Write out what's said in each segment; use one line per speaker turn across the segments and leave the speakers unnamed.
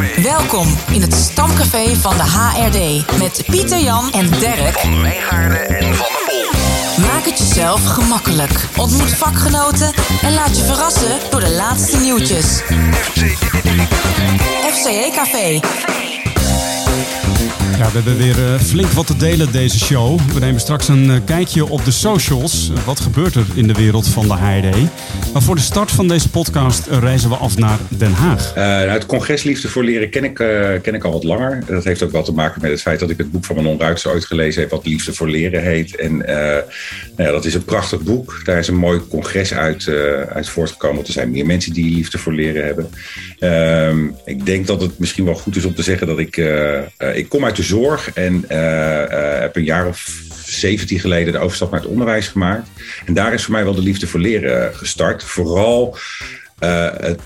Stamcafé.
Welkom in het Stamcafé van de HRD met Pieter Jan en Dirk.
Van Wijngaarden en Van der Pol.
Maak het jezelf gemakkelijk. Ontmoet vakgenoten en laat je verrassen door de laatste nieuwtjes. FCE Café.
We hebben weer eh, flink wat te delen deze show. We nemen straks een eh, kijkje op de socials. Wat gebeurt er in de wereld van de HRD? Maar voor de start van deze podcast eh, reizen we af naar Den Haag.
Het congres Liefde voor Leren ken ik, ken ik al wat langer. Dat heeft ook wel te maken met het feit dat ik het boek van Manon ooit gelezen heb, wat Liefde voor Leren heet. En nou dat is een prachtig boek. Daar is een mooi congres uit, uit voortgekomen. Want er zijn meer mensen die Liefde voor Leren hebben. Ehm, ik denk dat het misschien wel goed is om te zeggen dat ik, ik kom uit de zorg en heb een jaar of 17 geleden de overstap naar het onderwijs gemaakt. En daar is voor mij wel de liefde voor leren gestart. Vooral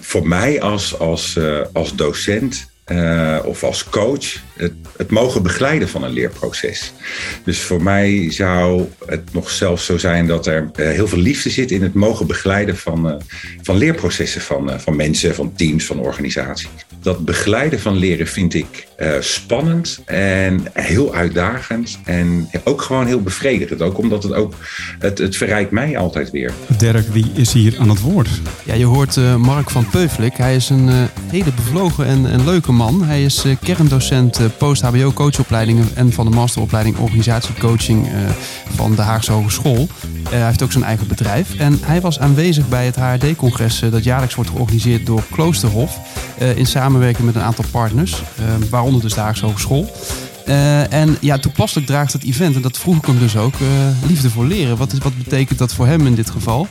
voor mij als, als, als docent uh, of als coach het, het, mogen begeleiden van een leerproces. Dus voor mij zou het nog zelfs zo zijn dat er uh, heel veel liefde zit in het mogen begeleiden van, uh, van leerprocessen van, van mensen, van teams, van organisaties. Dat begeleiden van leren vind ik spannend en heel uitdagend en ook gewoon heel bevredigend. Ook omdat het ook, het, het verrijkt mij altijd weer.
Dirk, wie is hier aan het woord?
Ja, je hoort Mark van Peuflik. Hij is een hele bevlogen en, en leuke man. Hij is kerndocent post-HBO coachopleidingen en van de masteropleiding organisatiecoaching van de Haagse Hogeschool. hij heeft ook zijn eigen bedrijf. En hij was aanwezig bij het HRD-congres dat jaarlijks wordt georganiseerd door Kloosterhof. In samenwerking met een aantal partners, waaronder dus de Haagse Hogeschool. Uh, en ja, toepasselijk draagt het event, en dat vroeg ik hem dus ook, liefde voor leren. Wat, is, wat betekent dat voor hem in dit geval?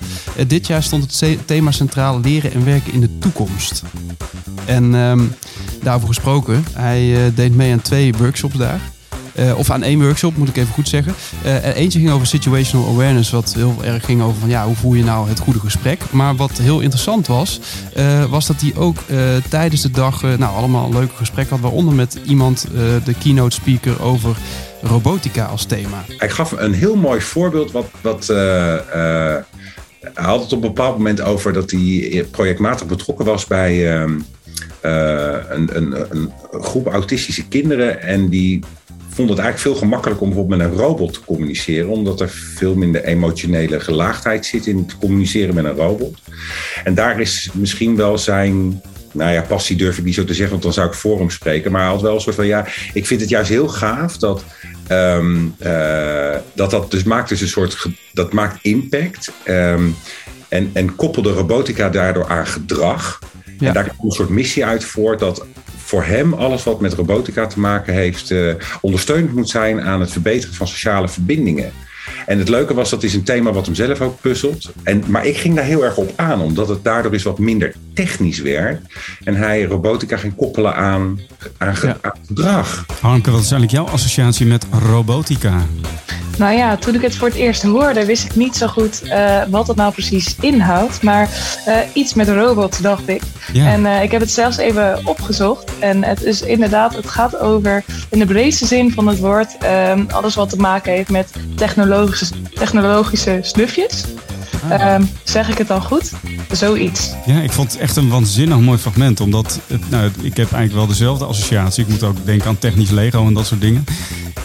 Dit jaar stond het thema centraal leren en werken in de toekomst. En um, daarover gesproken, hij deed mee aan twee workshops daar. Uh, of aan één workshop, moet ik even goed zeggen. Uh, eentje ging over situational awareness, wat heel erg ging over van ja, hoe voer je nou het goede gesprek. Maar wat heel interessant was, uh, was dat hij ook tijdens de dag nou, allemaal leuke gesprekken had. Waaronder met iemand, de keynote speaker, over robotica als thema.
Hij gaf een heel mooi voorbeeld wat. wat hij had het op een bepaald moment over dat hij projectmatig betrokken was bij een, een, een, een groep autistische kinderen. En die vond het eigenlijk veel gemakkelijker om bijvoorbeeld met een robot te communiceren, omdat er veel minder emotionele gelaagdheid zit in het communiceren met een robot. En daar is misschien wel zijn nou ja, passie durf ik niet zo te zeggen, want dan zou ik voor hem spreken. Maar hij had wel een soort van, ja, ik vind het juist heel gaaf dat um, uh, dat, dat dus maakt dus een soort, dat maakt impact. Um, en, en koppelde robotica daardoor aan gedrag. Ja. En daar komt een soort missie uit voort dat voor hem alles wat met robotica te maken heeft, uh, ondersteunend moet zijn aan het verbeteren van sociale verbindingen. En het leuke was, dat is een thema wat hem zelf ook puzzelt. En, maar ik ging daar heel erg op aan, omdat het daardoor is wat minder technisch werd. En hij robotica ging koppelen aan, aan, ja. aan gedrag.
Hanke, wat is eigenlijk jouw associatie met robotica?
Nou ja, toen ik het voor het eerst hoorde, wist ik niet zo goed uh, wat het nou precies inhoudt. Maar uh, iets met robots, dacht ik. Ja. En uh, ik heb het zelfs even opgezocht. En het is inderdaad, het gaat over, in de breedste zin van het woord, um, alles wat te maken heeft met technologische, technologische snufjes. Ah. Um, zeg ik het dan goed? Zoiets.
Ja, ik vond het echt een waanzinnig mooi fragment. Omdat, het, nou, ik heb eigenlijk wel dezelfde associatie. Ik moet ook denken aan technisch Lego en dat soort dingen.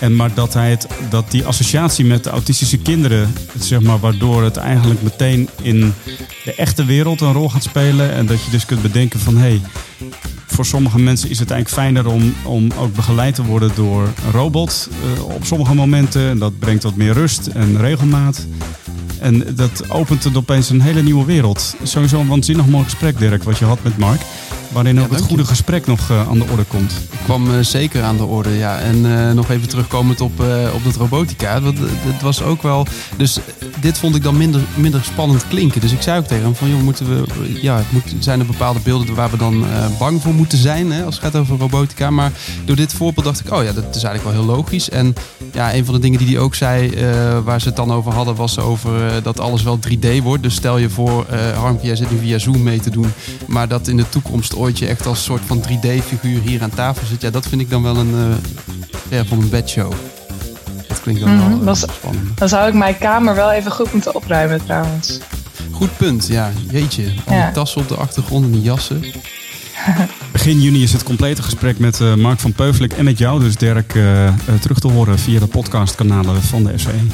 En maar dat, hij het, dat die associatie met de autistische kinderen, zeg maar, waardoor het eigenlijk meteen in de echte wereld een rol gaat spelen. En dat je dus kunt bedenken van hé, hey, voor sommige mensen is het eigenlijk fijner om, om ook begeleid te worden door een robot uh, op sommige momenten. En dat brengt wat meer rust en regelmaat. En dat opent het opeens een hele nieuwe wereld. Sowieso een waanzinnig mooi gesprek, Dirk, wat je had met Mark. Waarin ook het goede je. gesprek nog uh, aan de orde komt.
Ik kwam uh, zeker aan de orde, ja. En uh, nog even terugkomend op, op dat robotica. Want het was ook wel. Dus dit vond ik dan minder, minder spannend klinken. Dus ik zei ook tegen hem: van joh, moeten we. Ja, het moet, zijn er bepaalde beelden waar we dan bang voor moeten zijn. Hè, als het gaat over robotica. Maar door dit voorbeeld dacht ik: oh ja, dat is eigenlijk wel heel logisch. En ja, een van de dingen die hij ook zei, waar ze het dan over hadden, was over dat alles wel 3D wordt. Dus stel je voor, Harmke, jij zit nu via Zoom mee te doen. Maar dat in de toekomst ooit je echt als soort van 3D-figuur hier aan tafel zit. Ja, dat vind ik dan wel een, uh, ja, van een bedshow. Dat klinkt dan mm, wel uh, spannend.
Dan zou ik mijn kamer wel even goed moeten opruimen trouwens.
Goed punt, ja. Jeetje. Al die ja. tassen op de achtergrond en die jassen.
begin juni is het complete gesprek met Mark van Peuvelik en met jou, dus Dirk, terug te horen via de podcastkanalen van de FCE.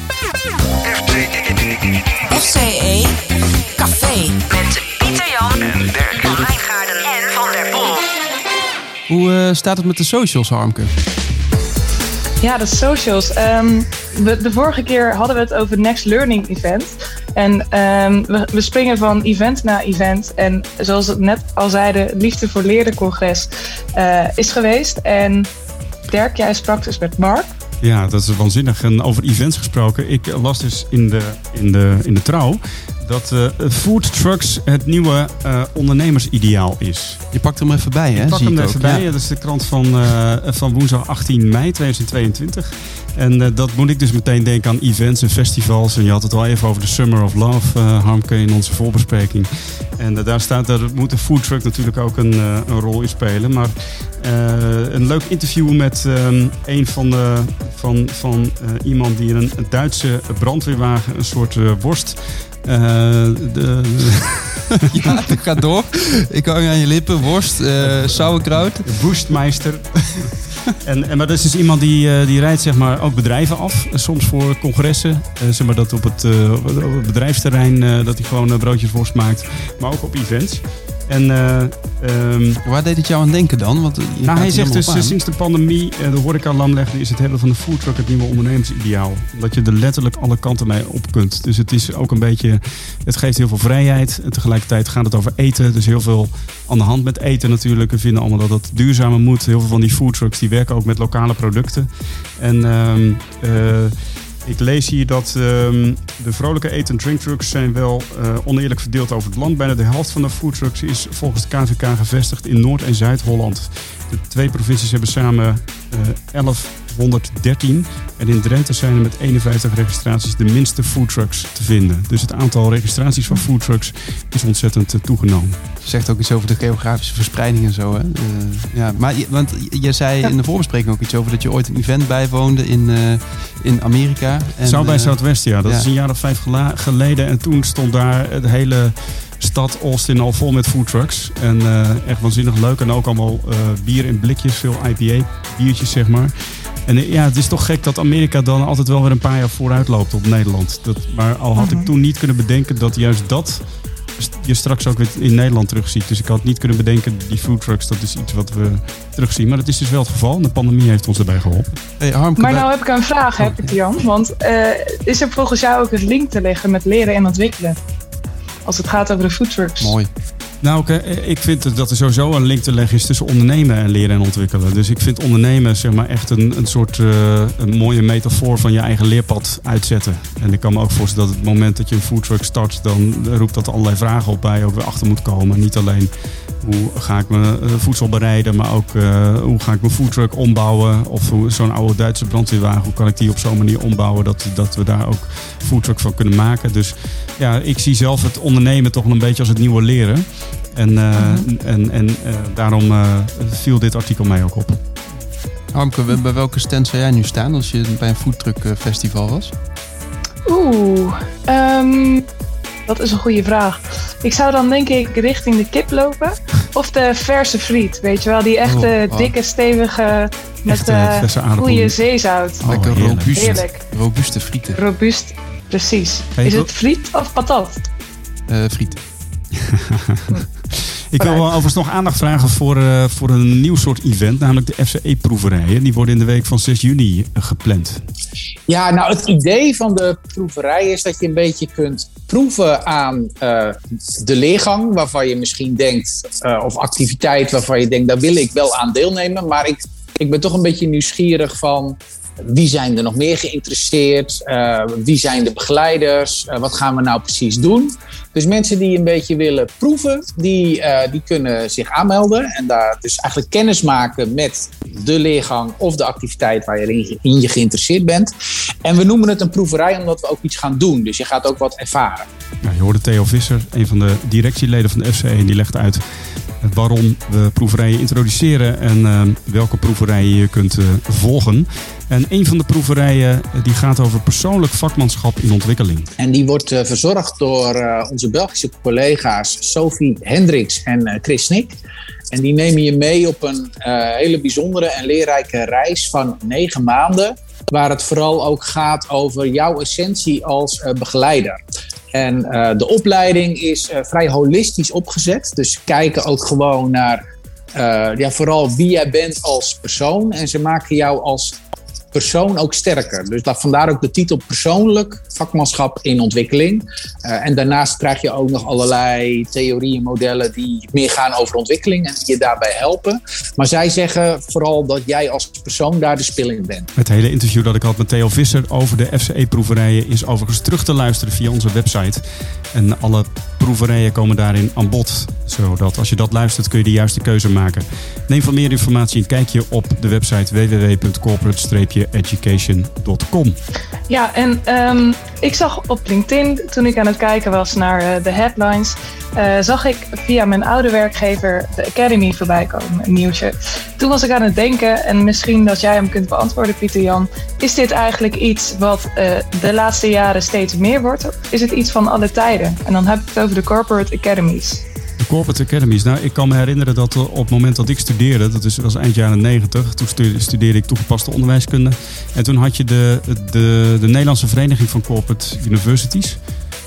FCE Café met Pieter Jan en Dirk
Hoe staat het met de socials, Harmke?
Ja, de socials. Ehm, de vorige keer hadden we het over Next Learning Event. En ehm, we, we, springen van event naar event. En zoals we net al zeiden, Liefde voor Leren congres uh, is geweest. En Dirk, jij sprak dus met Mark.
Ja, dat is waanzinnig. En over events gesproken. Ik las dus in de, in de, in de trouw dat uh, food trucks het nieuwe uh, ondernemersideaal is.
Je pakt hem even bij, hè?
Ik pak hem even bij. Dat is de krant van, uh, van woensdag 18 mei 2022. En dat moet ik dus meteen denken aan events en festivals. En je had het al even over de Summer of Love, Harmke, in onze voorbespreking. En daar staat, daar moet de food truck natuurlijk ook een, een rol in spelen. Maar een leuk interview met een van, de, van, van iemand die een, een Duitse brandweerwagen, een soort worst
de, ja, het gaat door. Ik hang aan je lippen. Worst, uh, sauerkraut.
Woestmeister. en, en, maar dat is dus iemand die, uh, die rijdt zeg maar, ook bedrijven af. Soms voor congressen. Zeg maar dat op het, op het bedrijfsterrein dat hij gewoon broodjes worst maakt. Maar ook op events. En,
um, Waar deed het jou aan denken dan? Want
nou, hij zegt dus sinds de pandemie uh, de horeca lam legde, is het hebben van de foodtruck het nieuwe ondernemersideaal. Omdat je er letterlijk alle kanten mee op kunt. Dus het is ook een beetje, het geeft heel veel vrijheid. En tegelijkertijd gaat het over eten. Dus heel veel aan de hand met eten natuurlijk. We vinden allemaal dat het duurzamer moet. Heel veel van die foodtrucks die werken ook met lokale producten. En um, uh, ik lees hier dat ehm, de vrolijke eten- en trucks zijn wel eh, oneerlijk verdeeld over het land. Bijna de helft van de foodtrucks is volgens de KVK gevestigd in Noord- en Zuid-Holland. De twee provincies hebben samen eh, uh, 11 113. En in Drenthe zijn er met 51 registraties de minste foodtrucks te vinden. Dus het aantal registraties van foodtrucks is ontzettend eh, toegenomen.
Je Zegt ook iets over de geografische verspreiding en zo. Hè? Eh, ja, maar want je zei in de voorbespreking ook iets over dat je ooit een event bijwoonde in, eh, in Amerika.
En, Zou bij Southwest, ja. Dat is een jaar of vijf geleden. En toen stond daar het hele stad Austin al vol met foodtrucks. En echt waanzinnig leuk. En ook allemaal bier in blikjes, veel IPA-biertjes, zeg maar. En uh, ja, het is toch gek dat Amerika dan altijd wel weer een paar jaar vooruit loopt op Nederland. Dat, maar al had ik mhm. toen niet kunnen bedenken dat juist dat je straks ook weer in Nederland terugziet. Dus ik had niet kunnen bedenken, die foodtrucks, dat is iets wat we terugzien. Maar dat is dus wel het geval. De pandemie heeft ons erbij geholpen.
Hey, Harmke, maar nou heb ik een vraag, heb ik Jan. Want is er volgens jou ook een link te leggen met leren en ontwikkelen? als het gaat over de foodtrucks.
Mooi.
Nou, ik vind dat er sowieso een link te leggen is tussen ondernemen en leren en ontwikkelen. Dus ik vind ondernemen zeg maar, echt een, een soort uh, een mooie metafoor van je eigen leerpad uitzetten. En ik kan me ook voorstellen dat het moment dat je een foodtruck start, dan roept dat allerlei vragen op waar je ook weer achter moet komen. Niet alleen hoe ga ik mijn eh, voedsel bereiden, maar ook uh, hoe ga ik mijn foodtruck ombouwen. Of zo'n oude Duitse brandweerwagen, hoe kan ik die op zo'n manier ombouwen dat, dat we daar ook foodtruck van kunnen maken. Dus ja, ik zie zelf het ondernemen toch een beetje als het nieuwe leren. En, uh, en, en uh, daarom uh, viel dit artikel mij ook op.
Harmke, bij welke stand zou jij nu staan als je bij een foodtruck festival was?
Oeh, um, dat is een goede vraag. Ik zou dan denk ik richting de kip lopen. Of de verse friet, weet je wel. Die echte oh, dikke, stevige, met goede zeezout.
Oh, Lekker robuust. Heerlijk. Robuuste frieten.
Robuust, precies. Is het friet of patat?
friet.
Ik wil wel overigens nog aandacht vragen voor, uh, voor een nieuw soort event, namelijk de FCE-proeverijen. Die worden in de week van 6 juni gepland.
Ja, nou het idee van de proeverij is dat je een beetje kunt proeven aan uh, de leergang, waarvan je misschien denkt, uh, of activiteit waarvan je denkt, daar wil ik wel aan deelnemen. Maar ik, ik ben toch een beetje nieuwsgierig van wie zijn er nog meer geïnteresseerd? Uh, wie zijn de begeleiders? Uh, wat gaan we nou precies doen? Dus mensen die een beetje willen proeven, die, uh, die kunnen zich aanmelden. En daar dus eigenlijk kennis maken met de leergang of de activiteit waar je in, je geïnteresseerd bent. En we noemen het een proeverij omdat we ook iets gaan doen. Dus je gaat ook wat ervaren.
Je hoorde Theo Visser, een van de directieleden van de FCE, en die legt uit waarom we proeverijen introduceren en uh, welke proeverijen je kunt uh, volgen. En een van de proeverijen eh, die gaat over persoonlijk vakmanschap in ontwikkeling.
En die wordt verzorgd door onze Belgische collega's Sophie Hendricks en Chris Snik. En die nemen je mee op een hele bijzondere en leerrijke reis van negen maanden. Waar het vooral ook gaat over jouw essentie als begeleider. En de opleiding is vrij holistisch opgezet. Dus kijken ook gewoon naar ja, vooral wie jij bent als persoon. En ze maken jou als persoon ook sterker. Dus dat, vandaar ook de titel persoonlijk vakmanschap in ontwikkeling. Uh, en daarnaast krijg je ook nog allerlei theorieën, modellen die meer gaan over ontwikkeling en die je daarbij helpen. Maar zij zeggen vooral dat jij als persoon daar de spilling bent.
Het hele interview dat ik had met Theo Visser over de FCE-proeverijen is overigens terug te luisteren via onze website. En alle proeverijen komen daarin aan bod. Zodat als je dat luistert kun je de juiste keuze maken. Neem voor meer informatie een kijkje op de website www.corporate-education.com.
Ja, en um, ik zag op LinkedIn toen ik aan het kijken was naar uh, de headlines, uh, zag ik via mijn oude werkgever de Academy voorbij komen, een nieuwtje. Toen was ik aan het denken, en misschien dat jij hem kunt beantwoorden, Pieter Jan. Is dit eigenlijk iets wat uh, de laatste jaren steeds meer wordt? Is het iets van alle tijden? En dan heb ik het over de Corporate Academies.
De Corporate Academies. Nou, ik kan me herinneren dat op het moment dat ik studeerde, dat is, was eind jaren 90, toen studeerde, ik toegepaste onderwijskunde. En toen had je de, de, de Nederlandse Vereniging van Corporate Universities.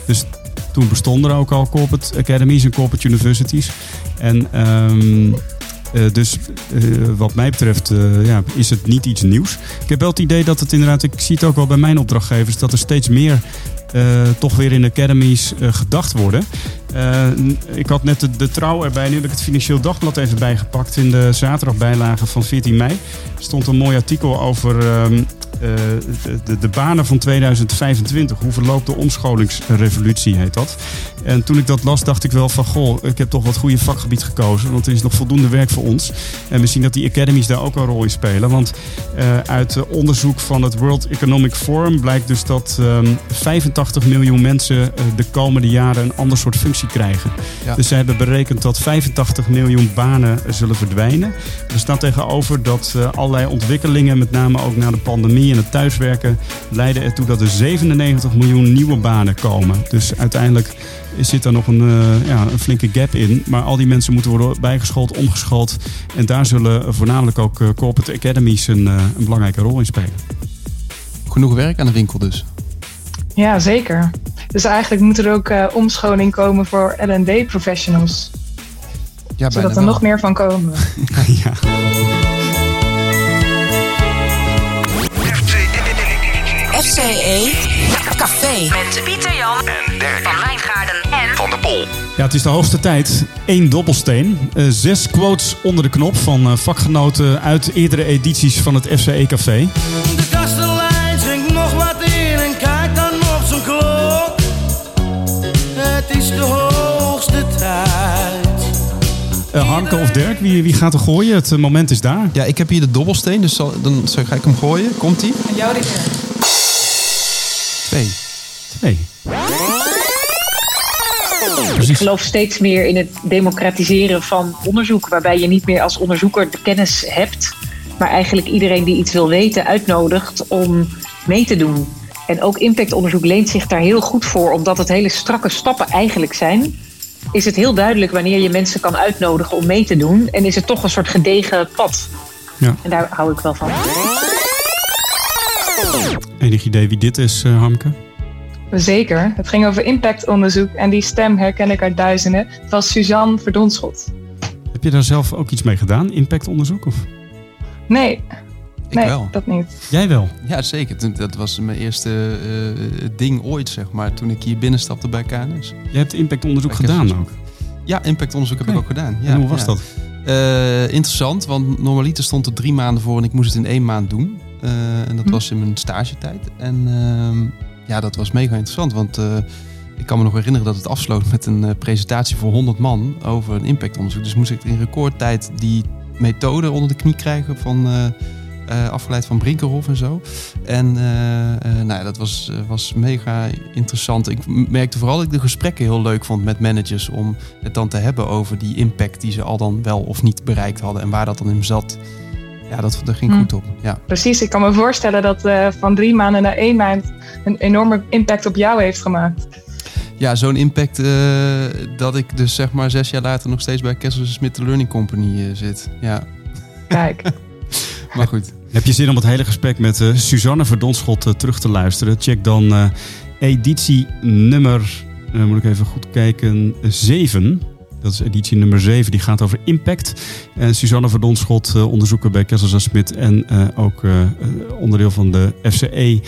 Dus toen bestonden er ook al Corporate Academies en Corporate Universities. En um, uh, dus uh, wat mij betreft ja, is het niet iets nieuws. Ik heb wel het idee dat het inderdaad, ik zie het ook wel bij mijn opdrachtgevers, dat er steeds meer toch weer in academies gedacht worden. ik had net de, de, trouw erbij, nu heb ik het Financieel Dagblad even bijgepakt. In de zaterdagbijlage van 14 mei stond een mooi artikel over ehm, de, de, banen van 2025. Hoe verloopt de omscholingsrevolutie, heet dat. En toen ik dat las, dacht ik wel van... goh, ik heb toch wat goede vakgebied gekozen. Want er is nog voldoende werk voor ons. En we zien dat die academies daar ook een rol in spelen. Want uh, uit onderzoek van het World Economic Forum... blijkt dus dat um, ehm, 85 miljoen mensen de komende jaren... een ander soort functie krijgen. Ja. Dus ze hebben berekend dat 85 miljoen banen zullen verdwijnen. Er staat tegenover dat allerlei ontwikkelingen... met name ook na de pandemie en het thuiswerken leiden ertoe dat er 97 miljoen nieuwe banen komen. Dus uiteindelijk zit daar nog een, uh, ja, een flinke gap in. Maar al die mensen moeten worden bijgeschoold, omgeschoold. En daar zullen voornamelijk ook uh, corporate academies een, uh, een belangrijke rol in spelen.
Genoeg werk aan de winkel dus.
Ja, zeker. Dus eigenlijk moet er ook omscholing komen voor L&D professionals. Ja, Zodat er nog meer van komen. ja.
FCE Café met Pieter Jan en Dirk van Wijngaarden en
Van der Pol.
Ja, het is de hoogste tijd. Eén dobbelsteen. Uh, zes quotes onder de knop van uh, vakgenoten uit eerdere edities van het FCE Café. De kastelein zingt nog wat in en kijkt dan op zijn klok. Het is de hoogste tijd. Uh, Harmke of Dirk, wie, wie gaat er gooien? Het moment is daar.
Ja, ik heb hier de dobbelsteen, dus zal, dan ga ik hem gooien. Komt-ie?
En jou die
Twee. Twee.
Ik geloof steeds meer in het democratiseren van onderzoek, waarbij je niet meer als onderzoeker de kennis hebt, maar eigenlijk iedereen die iets wil weten uitnodigt om mee te doen. En ook impactonderzoek leent zich daar heel goed voor, omdat het hele strakke stappen eigenlijk zijn. Is het heel duidelijk wanneer je mensen kan uitnodigen om mee te doen en is het toch een soort gedegen pad. Ja. En daar hou ik wel van.
Enig idee wie dit is, uh, Hamke?
Zeker. Het ging over impactonderzoek en die stem herken ik uit duizenden. Het was Suzanne Verdonschot.
Heb je daar zelf ook iets mee gedaan, impactonderzoek? Of?
Nee.
Ik
nee,
wel.
dat niet.
Jij wel?
Ja, zeker. Dat was mijn eerste uh, ding ooit, zeg maar, toen ik hier binnenstapte bij KNS.
Je hebt impactonderzoek gedaan ook?
Ja, impactonderzoek heb ik ook gedaan. Ja,
en hoe was dat?
Uh, interessant, want normaliter stond er drie maanden voor en ik moest het in één maand doen. Uh, en dat hm. was in mijn stagetijd. En uh, ja, dat was mega interessant, want uh, ik kan me nog herinneren dat het afsloot met een presentatie voor 100 man over een impactonderzoek. Dus moest ik in recordtijd die methode onder de knie krijgen van afgeleid van Brinkerhof en zo. En nou ja, dat was, was mega interessant. Ik merkte vooral dat ik de gesprekken heel leuk vond met managers om het dan te hebben over die impact die ze al dan wel of niet bereikt hadden en waar dat dan in zat. Ja, dat, dat ging hm. goed op. Ja.
Precies, ik kan me voorstellen dat uh, van drie maanden naar één maand een enorme impact op jou heeft gemaakt.
Ja, zo'n impact dat ik dus zeg maar zes jaar later nog steeds bij Kessel Smith Learning Company zit. Ja.
Kijk.
maar goed.
Heb je zin om het hele gesprek met Suzanne Verdonschot terug te luisteren? Check dan editie nummer, moet ik even goed kijken, 7 dat is editie nummer 7. Die gaat over impact. En Suzanne Verdonschot, uh, onderzoeker bij Kessels Smit en uh, ook uh, onderdeel van de FCE,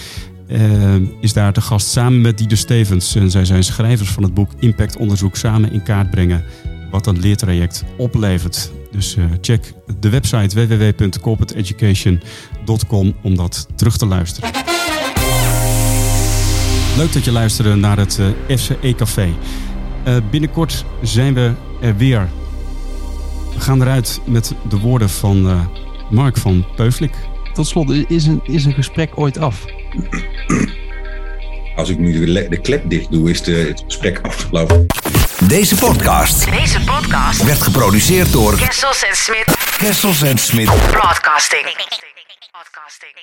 is daar te gast samen met Dieder Stevens. En zij zijn schrijvers van het boek Impact Onderzoek samen in kaart brengen. Wat een leertraject oplevert. Dus check de website www.corporateeducation.com om dat terug te luisteren. Leuk dat je luisterde naar het FCE Café. Uh, binnenkort zijn we er weer. We gaan eruit met de woorden van uh, Mark van Peuflik.
Tot slot, is een, is een gesprek ooit af?
Als ik nu de, de klep dicht doe, is de, het gesprek afgelopen.
Deze podcast,
Deze podcast
werd geproduceerd door
Kessels en Smit
Kessels en Smit
Broadcasting. Broadcasting. Broadcasting.